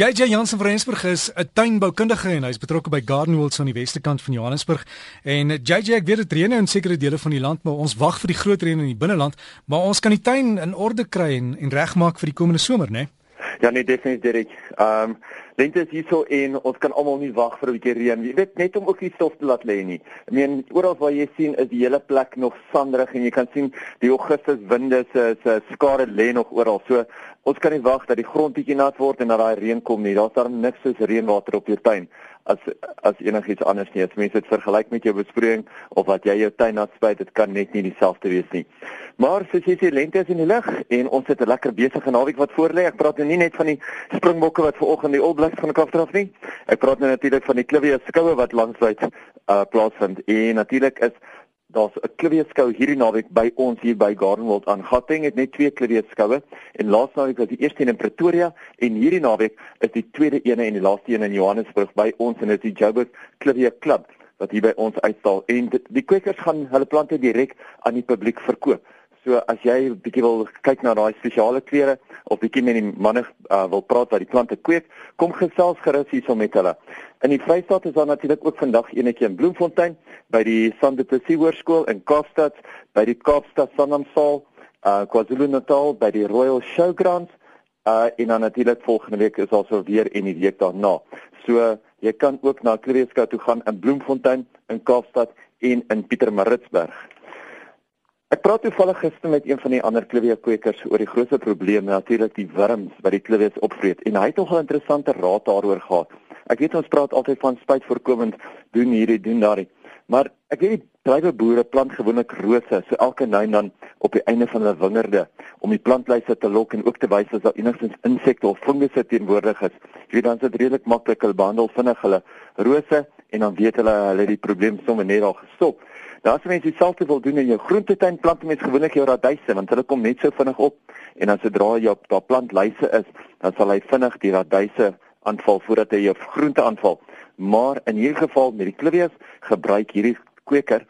JJ Jansen van Rensburg is 'n tuinboukundige en hy's betrokke by Garden Worlds aan die weste kant van Johannesburg. En JJ, ek weet dit reën in sekere dele van die land, maar ons wag vir die groot reën in die binneland, maar ons kan die tuin in orde kry en, en regmaak vir die komende somer, né? Nee? Ja nee definitief Derek. Ehm um, lente is hierso en ons kan almal nie wag vir 'n bietjie reën. Jy weet net om ook die stof te laat lê nie. Ek meen oral waar jy sien is die hele plek nog sanderig en jy kan sien die Augustus winde se se skare lê nog oral. So ons kan nie wag dat die grond bietjie nat word en dat daai reën kom nie. Daar's darm niks soos reënwater op jou tuin as as enigiets anders nie. As mense dit vergelyk met jou besproeiing of wat jy jou tuin nat spuit, dit kan net nie dieselfde wees nie. Maar soos jy sê, lente is in die lug en ons het 'n lekker besige naweek wat voorlê. Ek praat nou nie net van die springbokke wat vanoggend die All Blacks van die kaf draf nie. Ek praat nou natuurlik van die Clivia skoue wat landwyd uh, plaasvind. En natuurlik is daar's 'n Clivia skou hierdie naweek by ons hier by Gardenwold aan Gauteng. Het net twee Clivia skoue en laas naweek was die eerste een in Pretoria en hierdie naweek is die tweede een en die laaste een in Johannesburg by ons en dit is die Joburg Clivia Club wat hier by ons uitstal. En die, die kwekers gaan hulle plante direk aan die publiek verkoop. So as jy bietjie wil kyk na daai spesiale kleure of bietjie met die manne uh, wil praat wat die plante kweek, kom gesels gerus hierso met hulle. In die Vrystaat is daar natuurlik ook vandag eenetjie in Bloemfontein by die Sandeplessis Hoërskool in Kaapstad, by die Kaapstad Sanlamsaal, uh KwaZulu-Natal by die Royal Showgrounds uh en dan natuurlik volgende week is also weer en die week daarna. So jy kan ook na Kreeska toe gaan in Bloemfontein, in Kaapstad en in Pietermaritzburg. Ek praat toevallig gister met een van die ander kleweekweekers oor die grootste probleem, natuurlik die wurms wat die klewees opvreet en hy het nogal interessante raad daaroor gehad. Ek weet ons praat altyd van spuit voorkomend doen hierdie doen daardie. Maar ek weet die drywerboere plant gewoonlik rose, so elke nou en dan op die einde van hulle wingerde om die plantlyse te lok en ook te wys as daar enigstens insekte of fungusse teenwoordig is. Jy weet dan is dit redelik maklik hulle behandel vinnig hulle rose en dan weet hulle hulle die probleem sommer net al gestop. Daar as mense dieselfde wil doen in jou groentetuin, plant mense gewoonlik jou radyse want hulle kom net so vinnig op en dan sodra jy op daai plantlyse is, dan sal hy vinnig die radyse aanval voordat hy jou groente aanval. Maar in hierdie geval met die clivias gebruik hierdie kweker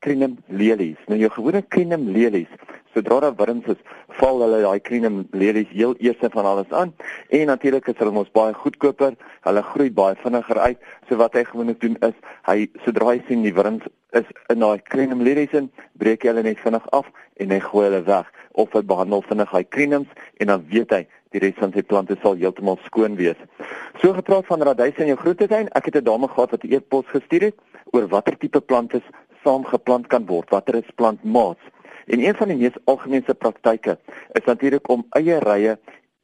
Crinum lelies. Nou jou gewone Crinum lelies, sodra daar wurms is, val hulle daai Crinum lelies heel eers van alles aan en natuurlik is hulle mos baie goedkoper. Hulle groei baie vinniger uit. So wat hy gewoonlik doen is, hy sodra hy sien die wurms is in daai Crinum lelies in, breek hy hulle net vinnig af en hy gooi hulle weg of hy behandel vinnig hy Crinums en dan weet hy die res van sy plante sal heeltemal skoon wees. So gepraat van radyse in jou groentetuin, ek het 'n dame gehad wat 'n e-pos gestuur het oor watter tipe plante saamgeplant kan word, watter is plantmaats. En een van die mees algemene praktyke is natuurlik om eierrye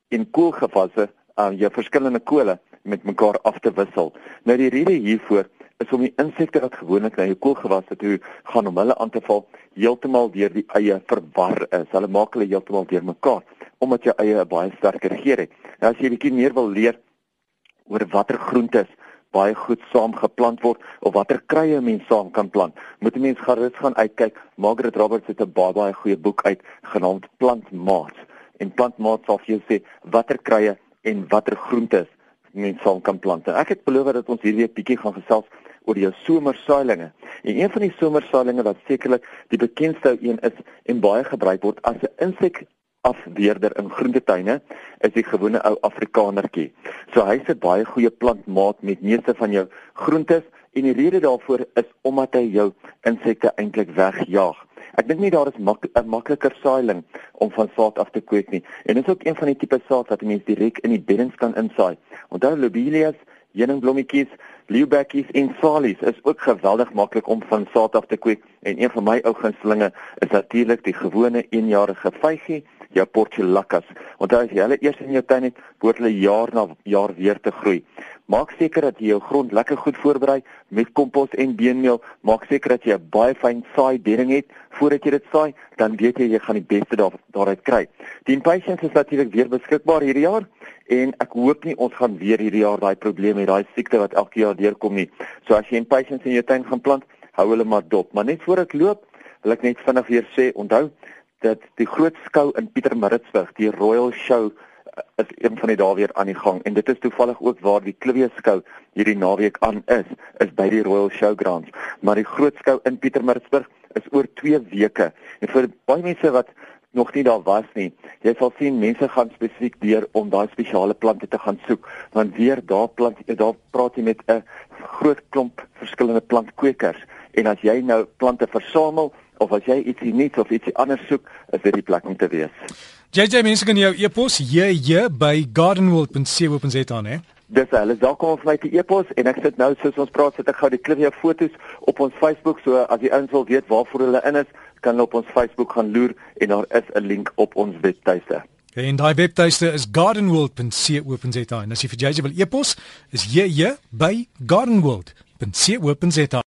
en koolgewasse aan uh, jou verskillende kole met mekaar af te wissel. Nou die rede hiervoor is om die insekte wat gewoonlik na jou koolgewasse toe gaan om hulle aan te val, heeltemal deur die eie verwar is. Hulle maak hulle heeltemal deur mekaar omdat jou eie 'n baie sterker geur het. Nou as jy bietjie meer wil leer oor watter groentes baie goed saamgeplant word of watter kruie mens saam kan plant. Moet 'n mens gerus gaan uitkyk. Margaret Roberts het 'n baie baie goeie boek uit genaamd Plantmaats. En Plantmaats sal vir jou sê watter kruie en watter groentes mens saam kan plant. Ek het beloof dat ons hierdie bietjie gaan gesels oor jou somersaailinge. En een van die somersaailinge wat sekerlik die bekendste een is en baie gebruik word as 'n insek afweerder in groentetuine is die gewone ou Afrikanertjie. So hy's 'n baie goeie plantmaat met meeste van jou groentes en die rede daarvoor is omdat hy jou insekte eintlik wegjaag. Ek dink nie daar is 'n mak makliker saailing om van saad af te kweek nie. En dit is ook een van die tipe saad wat mense direk in die beddings kan insaai. Onthou lobelias, heuningblommetjies, liubekkies en salies is ook geweldig maklik om van saad af te kweek en een van my ou gunstelinge is natuurlik die gewone eenjarige vygie jou portulakas. Onthou as jy hulle eers in jou tuin het, word hulle jaar na jaar weer te groei. Maak seker dat jy jou grond lekker goed voorberei met kompos en beenmeel. Maak seker dat jy 'n baie fyn saai bedding het voordat jy dit saai, dan weet jy jy gaan die beste daar daaruit kry. Die impatience is natuurlik weer beskikbaar hierdie jaar en ek hoop nie ons gaan weer hierdie jaar daai probleem met daai siekte wat elke jaar deurkom nie. So as jy impatience in jou tuin gaan plant, hou hulle maar dop. Maar net voor ek loop, wil ek net vinnig weer sê, onthou, dat die groot skou in Pietermaritzburg, die Royal Show eh, is een van die dae weer aan die gang en dit is toevallig ook waar die Klivie skou hierdie naweek aan is, is by die Royal Showgrounds. Maar die groot skou in Pietermaritzburg is oor 2 weke. En vir baie mense wat nog nie daar was nie. Jy sal sien mense gaan spesifiek deur om daai spesiale plante te gaan soek, want weer daar plant daar praat jy met 'n groot klomp verskillende plantkweekers en as jy nou plante versamel of as jy ietsie nuuts of ietsie anders soek, is dit die plek om te wees. JJ mense kan jou e-pos JJ by gardenworld.co.za hè. Dis hulle daar kom vir my te e-pos en ek sit nou soos ons praat sit ek gou die klipie foto's op ons Facebook so as jy ins wil weet waarvoor hulle in is kan op ons Facebook gaan loer en daar is 'n link op ons webtuiste. En daai webtuiste is gardenworld.co.za en as jy vir JJ wil e-pos is jy by gardenworld.co.za